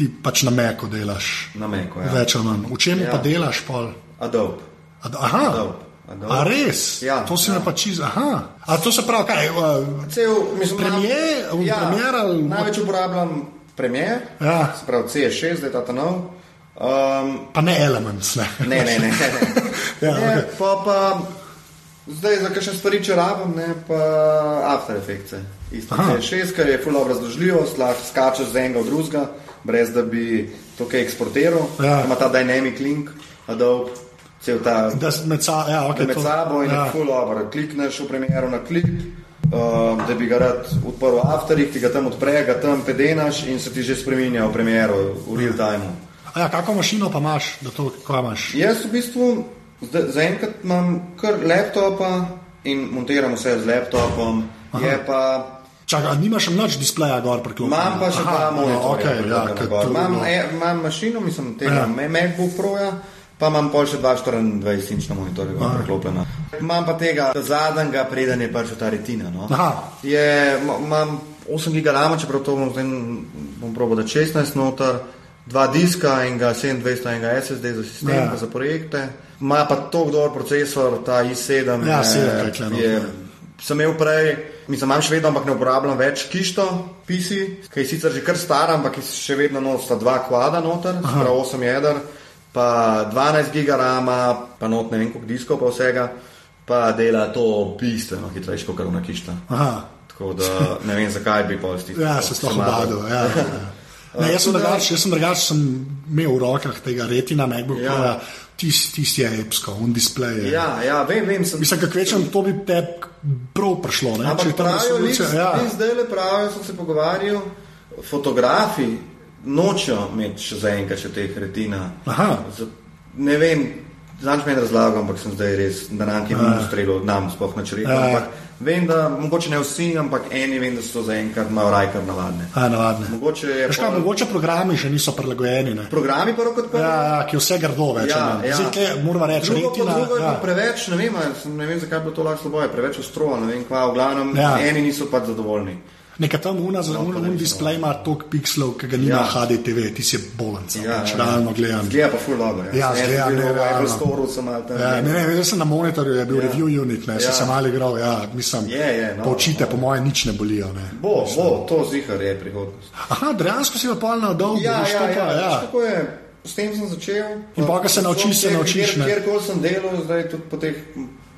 ti pač na meko delaš. Na meko, ja. Več ali manj. V čem ja. pa delaš pol? Adobe. Ad, aha. Adobe. Adobe. A res? Ja, to si ja. me pač iz. Aha. A to se pravi, kaj? Uh, Cel, mislim, Premijer, ja, premier ali... Največ uporabljam Premiere, Ja. se pravi CS6, zdaj ta ta nov. Um, Pa ne elements, ne. ne, ne, ne. ne. [LAUGHS] Ja, ne okej. pa, pa, zdaj za kakšne stvari, če rabim, ne, pa After Effects. Isto Aha. CS6, ker je full razložljivost, lahko skačeš z enega v drugega, brez da bi to kaj eksportiral. Ja. Ima ta dynamic link, Adobe, cel ta Da med, sa, ja, okay, med to, sabo in ja. full dobro. Klikneš v primeru na klik, um, da bi ga rad odprl v Afterih, ti ga tam odpre, ga tam pedenaš in se ti že spremenja v primeru, v real time. A ja, kako mašino pa imaš, da to kaj imaš? Jaz v bistvu zaenkrat imam kar laptopa in montiram vse z laptopom. Aha. Je pa, Čakaj, nimaš še nič displeja gor priklopljen? imam pa še dva monitorja. Okay, ja, to- imam, e, imam mašino, mislim, tega Ja. ja. MacBook Proja. Pa imam pol še 24-inčna monitorja, gor priklopljena. Imam pa tega zadnjega, preden je pač ta retina. No. Aha. Je, ma- imam 8 GB RAM, čeprav to bom, zdaj, bom probil da 16 noter, dva diska, enega 720, enega SSD za sistem, Ja. ja. za projekte. Ima pa tako dober procesor, ta i7. Ja, je- sedem, kaj tule je, noter. sem imel prej, mislim, imam še vedno, ampak ne uporabljam več kišto, PC, ki je sicer že kar star, ampak še vedno nosta dva kvada noter, prav 8 jeder, pa 12 GB RAM, pa not ne vem koliko diskov pa vsega, pa dela to bistveno hitrejše kot karuna kišta. Aha. Tako da ne vem, zakaj bi pol stisnil. Ja, se sploh obadil. Ja, ja. [LAUGHS] Ne, jaz sem tako da- drugač, jaz sem drugač, sem imel v rokah tega retina MacBook Ja. Pro, tisti tis je epsko, un displej. je. Ja, ja, vem, vem. Sem, Mislim, kako večem, to bi te prav prišlo. Ne? Če Ampak to pravijo, resolucija, ja. ja. zdaj le pravijo, sem se pogovarjal, fotografi nočejo imeti še zaenkrat še teh retina. Aha. Ne vem, znaš meni razlago, ampak sem zdaj res, da nam je bilo strelo, nam sploh na črni. Ja. Ampak vem, da mogoče ne vsi, ampak eni vem, da so zaenkrat malo rajkar navadne. A, navadne. Mogoče je Veš kaj, pol- mogoče programi še niso prilagojeni. Ne? programi prvo kot prvo. Ja, ja, ki vse grdo več. Ja, ne. ja. Zdaj, moramo reči, Drugo, retina. pa drugo Ja. pa preveč, ne vem, ne vem, zakaj bilo to lahko slabo, je preveč ostro, ne vem kva, v glavnem, Ja. eni niso pač zadovoljni. Neka tam una, no, un, un displej ima toliko pikslov, ki ga nima Ja. HDTV, ti si bolenca, Ja, pač ja. realno gledam. Zgleda pa ful dobro. Ja, Sem zgleda jaz bil v nerealno. Apple Store sem malo tam. Ja, ne, ne, jaz sem na monitorju, je bil ja. Ja. review unit, ne, ja. Ja. sem malo igral, ja, mislim, Je, je, no, poučite, no. po mojem, nič ne bolijo. Ne. Bo, bo, to zihar je prihodnost. Aha, dejansko si pa pol na dolgo, Ja, veš, ja, to ja, pa, ja. ja. Tako je, s tem sem začel. In ko se naučiš, se naučiš, ne. Kjer, kjerkoli sem delal, zdaj tudi po teh,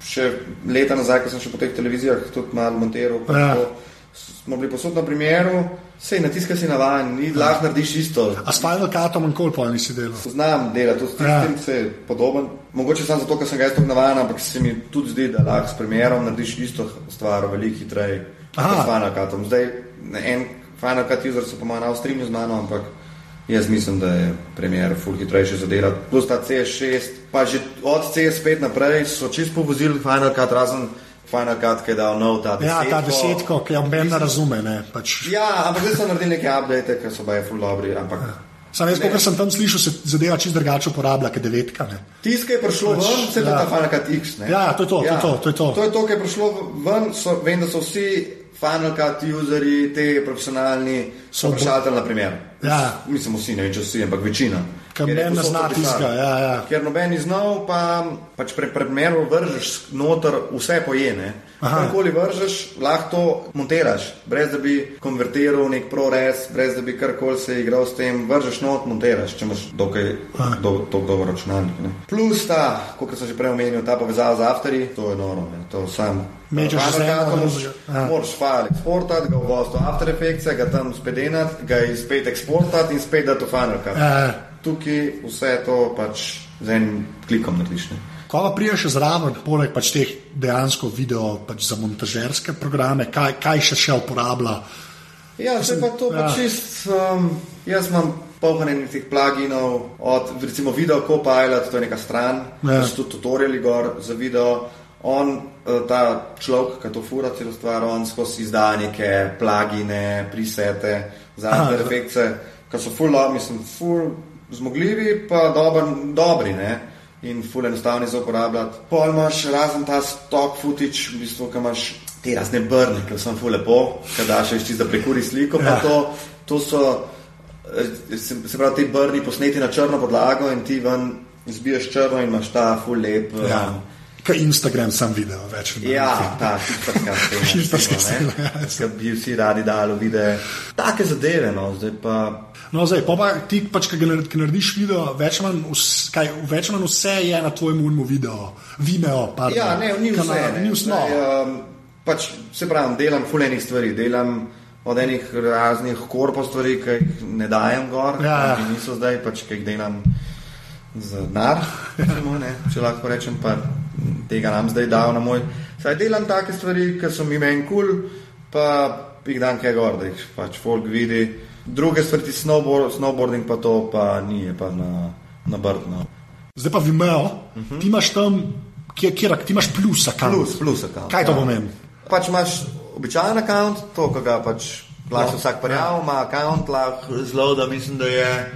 še leta nazaj, ko sem še po teh televizijah tudi malo monteral, pa Ja. tako, smo bili posod na primeru, sej natiska si navajen, ni lahko narediš isto. A s Final Cutom in koliko nisi delal? Znam delati tudi s Ja. tistim, ja. se je podoben. Mogoče samo zato, ker sem ga jaz tako navaden, ampak se mi tudi zdi, da lahko s primerom narediš isto stvar veliko hitreje. Kot s Final Cutom. Zdaj, en Final Cut user se po mojem nav strinja z mano, ampak jaz mislim, da je premjer full hitrejši za delati. Plus ta CS6, pa že od CS5 naprej so čisto povozili Final Cut, razen Final Cut, ki je dal nov ta Ja, desetko. ta desetko, ki jo meni ne razume, ne, pač. Ja, ampak zdaj so naredili neke update, ki so baje full dobri, ampak. Sam jaz, kot sem tam slišal, se zadeva čist drugače uporablja, kot devetka, ne. Tisto, ki je prišlo Pač, ven, se je ja. ja. ta Final Cut X. Ne? Ja, to je to, to je to, to je to. To je to, ki je prišlo ven. So, vem, da so vsi Final Cut userji, te profesionalni, So so bo- na primer. Ja. Mislim, vsi, ne vem, če vsi, ampak večina. Noben ne zna to ja, ja. Ker noben ni znal, pa pač pre primeru vržeš noter vse pojene. Aha. Karkoli vržeš, lahko to montiraš, brez da bi konvertiral nek ProRes, brez da bi karkoli se igral s tem, vržeš not, montiraš, če imaš dokaj do, do, dober računalnik. Ne. Plus ta, kot sem že prej omenil, ta povezava z Afteri, to je noro, ne. to sam. Mečeš z eno na moraš. Ja. file eksportati, ga uvoziti v After Effects, ga tam spet denati, ga spet eksportati in spet dati v Final Cut. Tukaj vse to pač z enim klikom narediš. Ne. Ko pa priješ zraven, poleg pač teh dejansko video pač za montažerske programe, kaj, kaj še še uporablja? Ja, zdaj pa to ja. pač čist. Um, jaz imam polno teh pluginov, od recimo Video Copilot, to je neka stran, Ja. so tutoriali gor za video. On, eh, ta človek, ki to fura celo stvar, on skozi izda neke plugine, presete za After Effects, ki so full, mislim, full zmogljivi, pa dober, dobri, ne. In ful enostavni za uporabljati. Pol imaš razen ta stock footage, v bistvu, ki imaš te razne brne, ki so ful lepo, ki daš še da prekuri sliko, Ja. to, to so, eh, se, se pravi, ti brni posneti na črno podlago in ti ven izbiješ črno in imaš ta ful lep. eh, Ja. Kaj Instagram sam video več. ali manj. Ja, ta hipsterska scena. Hipsterska scena, ja, Ki bi vsi radi dali vide. Take zadeve, no, zdaj pa. No, zdaj, pa, pa ti, pač, ki, narediš video, več manj, vs, kaj, več manj vse je na tvojem unmu video, Vimeo. Pardon, Ja, ne, ni vse. kanal, Ne, Ni vse. Zdaj, No. um, pač, se pravi, delam fulejnih stvari, delam od enih raznih korpo stvari, ki jih ne dajem gor, Ja. ki niso zdaj, pač, ki jih delam za denar, ne, če lahko rečem, pa tega nam zdaj dal na moj. Saj delam take stvari, ki so mi meni kul, cool, pa jih dam kaj gor, da jih pač folk vidi. Druge stvari, snowboard, snowboarding pa to, pa ni, je pa na, na brdno. Zdaj pa Vimeo, uh -huh. ti imaš tam, kjer, kjer ti imaš plus account. Plus, plus account. Kaj to ja. pomeni? Pač imaš običajen račun, to, ki ga pač plača vsak parjav, ima račun, lahko zelo, da mislim, da je.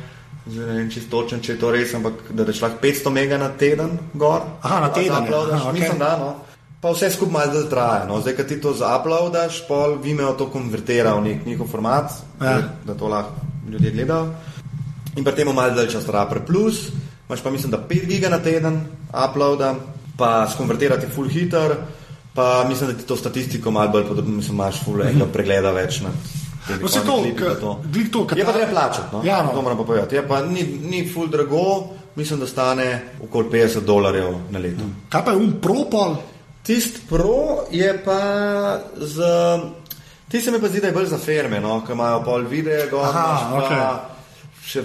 Zdaj ne vem, če je točen, če je to res, ampak da daš lahko 500 mega na teden gor. Aha, na teden je. zauploadaš, Aha, okej. Mislim, da no. Pa vse skupaj malo dlje traja. No. Zdaj, ko ti to zauploadaš, pol Vimeo to konvertira v nek njihov format, Ja. da to lahko ljudje gledajo. In pri tem malo dalj čas traja. Plus, imaš pa mislim, da 5 giga na teden uploada, pa skonvertirati full hitter, pa mislim, da ti to statistiko malo bolj podobno, mislim, imaš full enega pregleda več. Temi No, se to, klipi to. to, Je pa treba plačati, no? Ja, no. to moram pa povedati. Je pa ni, ni full drago, mislim, da stane okoli 50 dolarjev na leto. Kaj pa je un propol? Tist pro je pa z. Ti se mi pa zdi, da je bolj za firme, no, ki imajo pol video, gor, Aha, pa okej. še,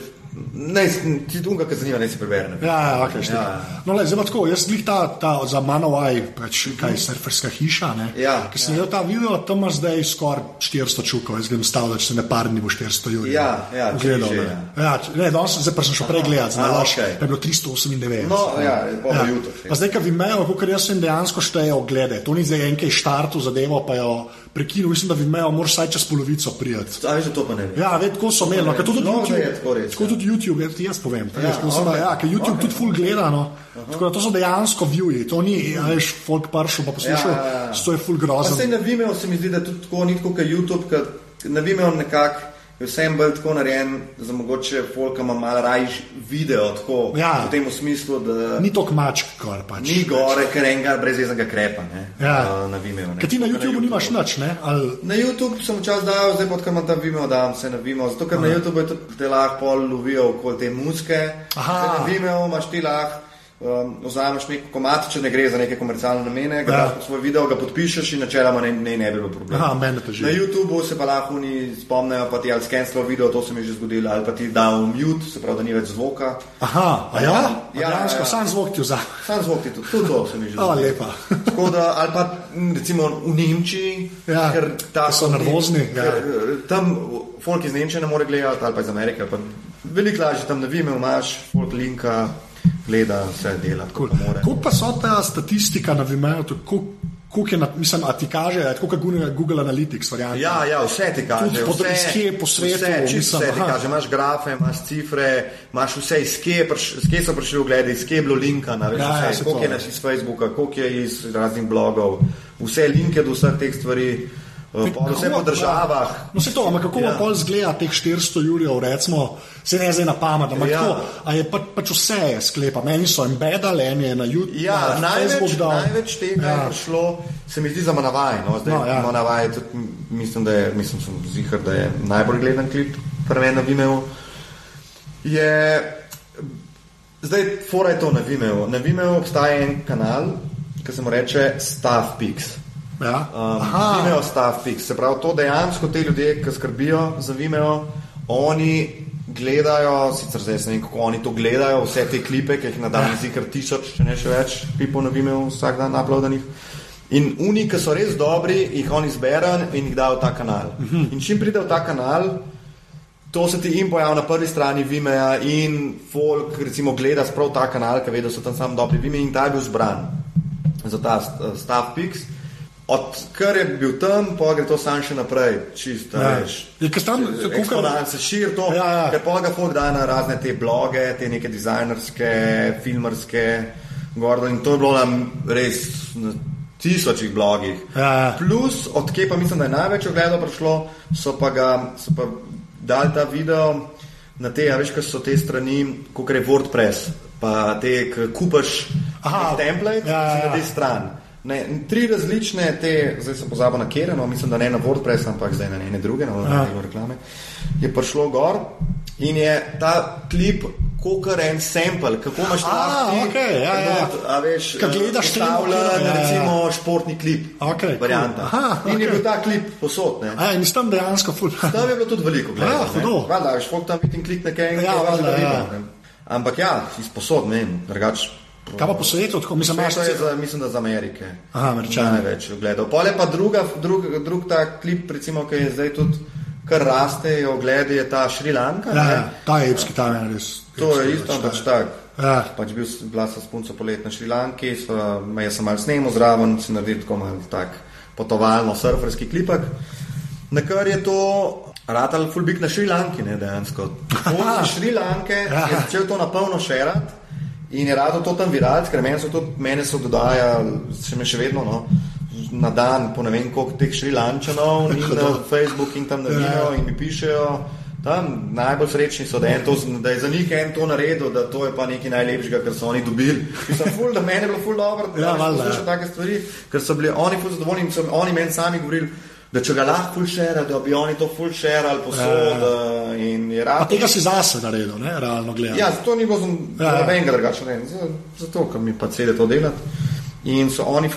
ne, ti tunga, ki zanima, ne si preberem. Ja, ja, okay, Ja. ja. No, le, zdaj tako, jaz glih ta, ta za Manowai, pač kaj surferska hiša, ne? Ja, Ker sem videl ta video, tam ima zdaj skoraj 400 čukov, jaz grem stavil, da če se ne par dni bo 400 ljudi. Ja, ja, gledal. že, ne. Ja, č- ne, danes zdaj pa sem šel prej A, znaš, okej. da je bilo 398. No, ja, pa Ja. ja. YouTube. Pa zdaj, ki Vimeo, kot jaz sem dejansko šteje oglede, to ni zdaj enkaj štartu zadevo, pa jo prekinil, mislim, da Vimeo moraš vsaj čez polovico prijeti. A veš, to pa ne. Ja, ved, tako so imeli, no, ker to tudi No, YouTube, je tako res, tako ja. Tudi YouTube, jaz, ti jaz povem. Ja, Ja, veš, okay. da, ja, ker YouTube Okej. tudi full gleda, no. Tako da to so dejansko viewi, to ni, ja, veš, folk pršel pa poslušal, Ja, ja, ja. to je full grozen. sej na Vimeo se mi zdi, da tudi tako, ni tako kot YouTube, ker na Vimeo nekako je vsem bolj tako narejen, za mogoče folka ima malo rajš video, tako Ja. v tem smislu, da Ni to mačk, kar pač. ni gore, ker enega brezveznega krepa, ne, Ja. na Vimeo. Ker ti na Tako YouTubeu nimaš nič, ne? Ali, Na YouTube sem včasih dal, zdaj pa odkar imam tam Vimeo, dam se na Vimeo, zato ker na YouTube je tudi te lahko pol lovijo okoli te muske. Aha. Na Vimeo imaš ti lahko. Um, vzameš nek komat, če ne gre za neke komercialne namene, ga Ja. daš pod svoj video, ga podpišeš in načeloma ne, ne, ne bi bilo problema. Aha, mene teži. Na YouTubu se pa lahko oni spomnejo, pa ti ali skenslajo video, to se mi je že zgodilo, ali pa ti da v mute, se pravi, da ni več zvoka. aha, a ja, Ja, ja, ja, ja. sam zvok ti vzame. Sam zvok ti tudi, tudi to se mi že zgodilo. lepa. Tako da, ali pa recimo v Nemčiji, Ja, ker ta so nervozni, ja. ker, eh, Tam folk iz Nemčije ne more gledati, ali pa iz Amerike. Pa veliko lažje tam na Vimeo imaš, folk linka, gleda, vse dela, more. Kako pa so ta statistika na Vimeo, koliko je, na, mislim, a ti kaže, tako kot Google, Google Analytics, verjamem. Ja, ja, vse ti kaže. Tudi vse, iz kje po svetu, Vse, čisto mislim, vse ti aha. kaže. Imaš grafe, imaš cifre, imaš vse, iz kje, je priš- iz kje so prišli ogledi, iz kje je bilo linkana, veš, Ja, ja, vse, saj koliko je naš iz Facebooka, koliko je iz raznih blogov, vse linke do vseh teh stvari, pol vse po državah. No, se to, ampak kako ja. Ja. pol zgleda teh 400 jurjev, recimo, se ne zdaj na pamet, ampak ja. Tako, a je pa, pač vse sklepa, meni so embedali, en je na YouTube, Ja, na največ, dal. največ tega ja. Je prišlo, se mi zdi za Manavaj. No, zdaj, No, ja. Manavaj, tudi, mislim, da je, mislim, sem zihar, da je najbolj gledan klip pri meni na Vimeo. Je, zdaj, fora je to na Vimeo. Na Vimeo obstaja en kanal, ki se mu reče Stavpix. Ja. Um, Aha. Vimeo Stavpix. Se pravi, to dejansko te ljudje, ki skrbijo za Vimeo, oni gledajo, sicer zdaj ne vem, kako oni to gledajo, vse te klipe, ki jih na dan zdi kar tisoč, če ne še več, klipov na Vimeo vsak dan uploadanih. In oni, ki so res dobri, jih oni zberajo in jih dajo v ta kanal. In čim pride v ta kanal, to se ti jim pojavi na prvi strani Vimea in folk recimo gleda sprav ta kanal, ki ve, da so tam samo dobri Vimeo in ta je bil zbran za ta uh, Stavpix. Odkar je bil tam, pa gre to sam še naprej, čisto, Ja. kakor- Eksponent se širi to, Ja, ja. pa ga folk da na razne te bloge, te neke dizajnerske, filmarske, gordo in to je bilo nam res na tisočih blogih. Ja, ja. Plus, odkje pa mislim, da je največ ogledov prišlo, so pa ga, so pa dali ta video na te, a veš, kaj so te strani, kot je WordPress, pa te, kupaš template, ja, ja, ja, ja. ja. stran. Ne, tri različne te, zdaj sem pozabil na kere, no, mislim, da ne na WordPress, ampak zdaj na ene druge, no, Ja. na reklame, je prišlo gor in je ta klip kot en sample, kako imaš A, lahko ti okej, ja, ja. a veš, Ko gledaš stavljen, ja, ja. recimo športni klip, Okej, varianta. cool. Aha, In je okej. bil ta klip posod, ne. A, in s tem dejansko ful. Tam je bilo tudi veliko Ja, gledano. ne. hudo. Valjda, veš, folk tam vidi in klikne kaj Ja, valjda, ja. Ampak ja, izposod, ne vem, drugač. Kaj pa po svetu, tako mislim, To je za, mislim, da za Amerike. Aha, Američani. Največ gledal. Pol je pa druga, drug, drug ta klip, recimo, ki je zdaj tudi kar raste, je ogled, je ta Šrilanka. Ja, ja, ta je epski, ta je res. To je isto, pač, pač ta je. tak. Ja. Pač bil, bila sem s punco polet na Šrilanki, me jaz sem malo snemal zraven, si naredil tako malo tak potovalno surferski klipek. Na kar je to ratal fulbik na Šrilanki, ne dejansko. [LAUGHS] Od Šrilanke Ja. je začel to na polno šerati in je rado to tam virati, ker meni so to, mene so dodajali, še me še vedno, no, na dan po ne vem koliko teh Šrilančanov [LAUGHS] in na Facebook in tam na Ja. video in mi pišejo, tam najbolj srečni so, da je, to, da je za njih en to naredil, da to je pa nekaj najlepšega, kar so oni dobili. Mislim, ful, da meni je bilo ful dobro, da Ja, valjda, poslušam ja. take stvari, ker so bili oni ful zadovoljni in so oni meni sami govorili, da če ga lahko ful share, da bi oni to ful share ali posod ja. in je Pa rad. tega si zase naredil, ne, realno gledano. Ja, zato ni bilo Ja, ja. nobenega drugače, ne, za- zato, ker mi pa cede to delati. In so oni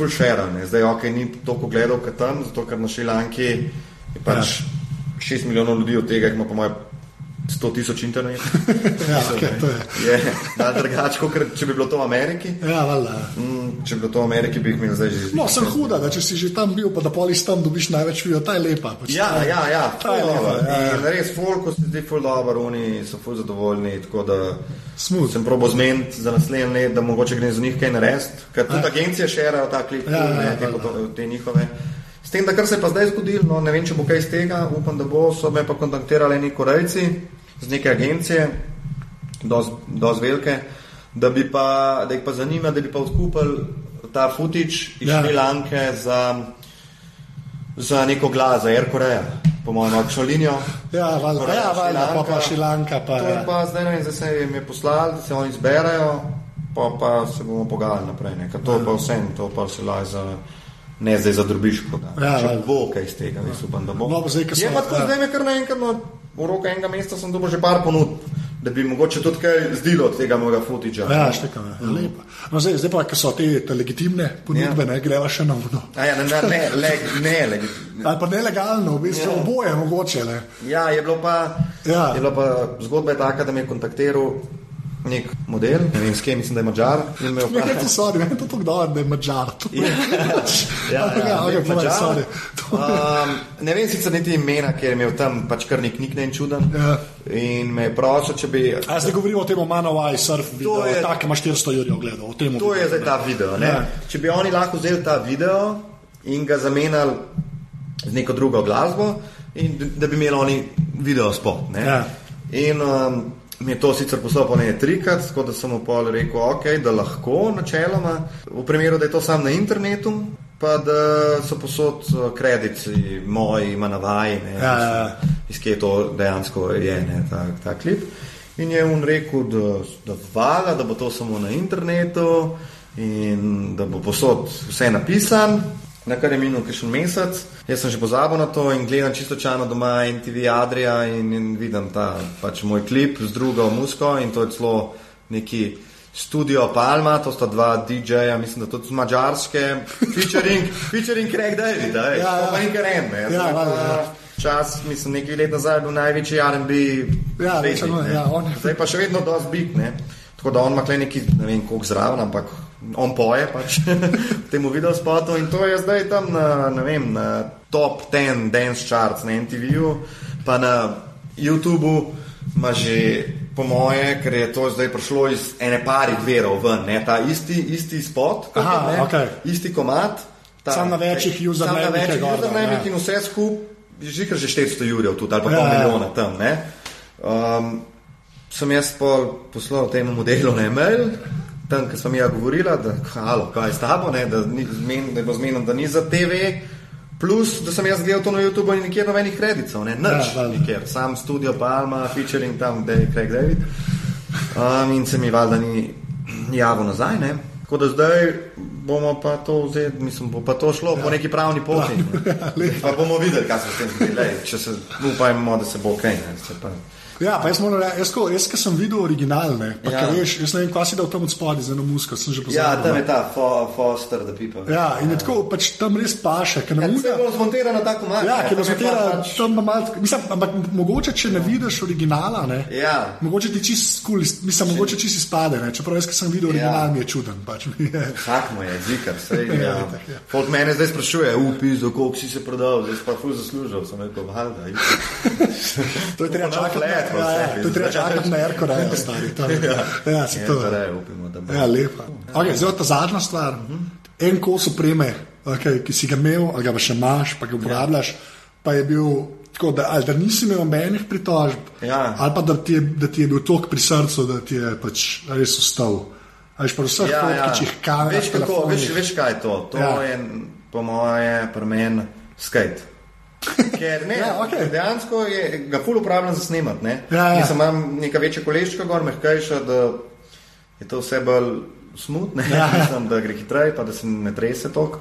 ne. zdaj ok, ni toliko gledal kot tam, zato ker na Šrilanki Je pač ja. 6 milijonov ljudi od tega, jih ima po mojem 100 tisoč internet. [LAUGHS] Ja, okay, to je. je drugače, kot če bi bilo to v Ameriki. Ja, valjda. Mm, če bi bilo to v Ameriki, bi jih imel zdaj že. No, sem huda, da če si že tam bil, pa da polis tam dobiš največ vijo, ta je lepa. Pač, Ja, ja, ja, Ta je lepa, ja, ja. Res, folko se zdi ful dobro, oni so ful zadovoljni, Smooth. sem probo zmeniti za naslednje let, da mogoče gre za njih kaj narediti, ker tudi Ja. agencije šerajo ta klip, Ja, ja, ne, te, valjda. foto- te njihove. S tem, da kar se je pa zdaj zgodilo, no, ne vem, če bo kaj iz tega, upam, da bo, so me pa kontaktirali neki korejci z neke agencije, dosti velike, da, bi pa, da jih pa zanima, da bi pa odkupili ta futič iz Ja. ja. Šrilanke za, za neko glas, za Air Korea, po mojem, kakšno linijo. Ja, valjda, Koreja, ja, valjda, pa pa Šrilanka. Pa, To je ja. pa zdaj, ne vem, zdaj se jim je poslali, da se oni zberajo, pa, pa se bomo pogajali naprej. Ne. Ker to je pa vse, to pa se laje za. Ne zdaj za drobiško, da Ja, Če valjda. bo kaj iz tega, jaz upam, da bo. No, zdaj, je pa tako, ja. zdaj me kar naenkrat, no, v roke enega mesta sem dobil že par ponud, da bi mogoče tudi kaj zdelo od tega mojega futiča. Ja, štekam, ja, lepa. No, zdaj, zdaj pa, ko so te, te legitimne ponudbe, Ja. ne, greva še na. A ja, ne, ne, ne, le, ne, le, Ali pa nelegalno, v bistvu Ja. oboje mogoče. Ne. Ja, je bilo pa, Ja. je bilo pa zgodba je taka, da me je kontaktiral nek model, ne vem s kim, mislim, da je mačar. in me je Ne, vprašal- ne, to sorry, meni je to tako dobro, da je mačar. Je- Ja, ja, ja, nek okay, Madžar. sorry. [LAUGHS] Um, ne vem sicer niti imena, ker je imel tam pač kar nek nickname čuden. Ja. In me je prosil, če bi. A zdaj govorimo o tem Manowai surf video, je- tako ima 400 jurjev gledal. To je govorimo. zdaj ta video. Ne? Ja. Če bi oni lahko vzeli ta video in ga zamenjali z neko drugo glasbo, in da bi imeli oni video spot. ne. Ja. In um, mi je to sicer poslal po ne trikrat, tako da sem mu pol rekel, okay, da lahko načeloma, v primeru, da je to sam na internetu. Pa da so posod uh, krediti moji, manavaji, ne, Ja, ja, ja. iz kje to dejansko je, ne, ta, ta klip. In je on rekel, da, da vala, da bo to samo na internetu in da bo posod vse napisan. Na kar je minil še mesec, jaz sem že pozabil na to in gledam čisto čano doma NTV Adria in, in vidim ta pač moj klip z drugo musko in to je celo neki studio Palma, to sta dva DJ-ja, mislim, da tudi z Mačarske, featuring, [LAUGHS] featuring Craig David, ja, Ja, ja. ja. pa in Karen, ne. Ja, valjda, ja. Čas, mislim, nekaj let nazaj je bil največji RB. Ja, rečemo, ne. ja, on je- Zdaj pa še vedno dosti bit, ne. Tako da on ima kle neki, ne vem, koliko zraven, ampak on poje pač [LAUGHS] v tem video spotu in to je zdaj tam na, ne vem, na top 10 dance charts na NTV-ju, pa na YouTubu ima že po moje, ker je to zdaj prišlo iz ene parih verov ven, ne, ta isti, isti spot, Aha, ne, okej. isti komat. Ta, Samo na večjih na usernamih je večjih gor, da, usernamih ja. in vse skupaj, že kar že 400 jurjev tudi, ali pa Ja, pol ja. milijona tam. Ne? Um, sem jaz poslal temu modelu na e-mail, tam, ki sem ja govorila, da halo, kaj je s tabo, ne, da, ni, zmen, da je bilo zmenjeno, da ni za TV. Plus, da sem jaz gledal to na YouTubu in nikjer nobenih kreditov, ne, nič, Ja, ja, nikjer, sam studio Palma, featuring tam, da je Craig David. Um, in se mi valjda ni javil nazaj, ne. Tako da zdaj bomo pa to vzeli, mislim, bo pa to šlo ja. po neki pravni poti. ne. [LAUGHS] pa bomo videli, kaj se s tem zgodi. Če se upajmo, da se bo ok. Ne, se pa, Ja, pa jaz moram reči, jaz, ko- jaz, ki sem videl originalne, pa Ja. ja. veš, jaz ne vem, kaj si dal tam od spodaj za eno musko, sem že ja, pozabil. tam no. je ta fo, Foster the People. Ja, in je tako, pač tam res paše, ker na Ja, muga. se je bilo zmontirano tako malo. Ja, ker tam je razumela, pač- tam malo, mislim, ampak mogoče, če ne vidiš originala, ne, Ja. mogoče ti čist skul, mislim, mogoče čist izpade, ne, čeprav jaz, ki sem videl original, mi je čuden, pač mi je. Vsak mu je, zikar, sej. [LAUGHS] Ja, ja. itak, ja. Folk mene zdaj sprašuje, upi, za koliko si se prodal, zdaj pa ful zaslužil, sem rekel, valjda. To je treba čakati, ja, ja, vse, [LAUGHS] to je treba zdaj. čakati na da je stari. Tam, ja, se Je, to. torej, upimo, da bo. Ja, lepa. Okay, zdaj ta zadnja stvar. En kos opreme, okay, ki si ga imel, ali ga še imaš, pa ga uporabljaš, pa je bil tako, da, ali da nisi imel nobenih pritožb, Ja. ali pa da ti, je, da ti je bil tok pri srcu, da ti je pač res ustal. Ali pa vseh ja, fotkičih, kamera, Veš, kako, veš, veš, kaj je to? To Ja. ja. je, po moje, pri meni skate. Ker ne, Ja, okej. dejansko je, ga ful uporabljam za snemat. Ne? Ja, ja. Mislim, imam neka večja koleščka gor, mehkejša, da je to vse bolj smutno, Ja, [LAUGHS] mislim, da gre hitreje, pa da se ne trese tok.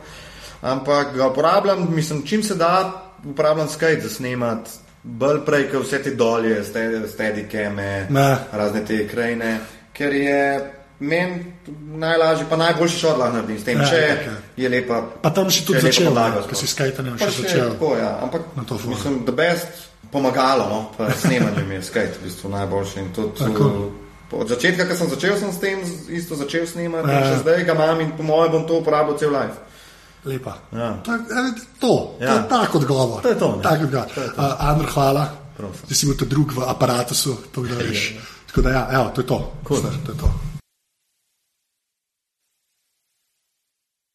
Ampak ga uporabljam, mislim, čim se da, uporabljam skate za snemat. Bolj prej, kot vse te dolje, stedike, me, Ja. razne te krajine, ker je meni najlažje, pa najboljši šod lahko naredim s tem, Ja, če itak, ja. je lepa. Pa tam si tudi je začel, podlaga sploh. si skajtanjem še še začel. Tako, ja. Ampak to mislim, the best pomagalo, no, pa snemanje mi je skate, v bistvu najboljši. Tudi, uh, Od začetka, ko sem začel, sem s tem isto začel snemati, Ja. še zdaj ga imam in po mojem bom to uporabil cel life. Lepa. Ja. To, je- to, to Ja. je tak odgovor. To je to, ne. Tak odgovor. Uh, Andr, hvala. Prosim. Ti si bil ta drug v aparatu, tako da veš. Tako da, ja, evo, to je to. Cool. to je to.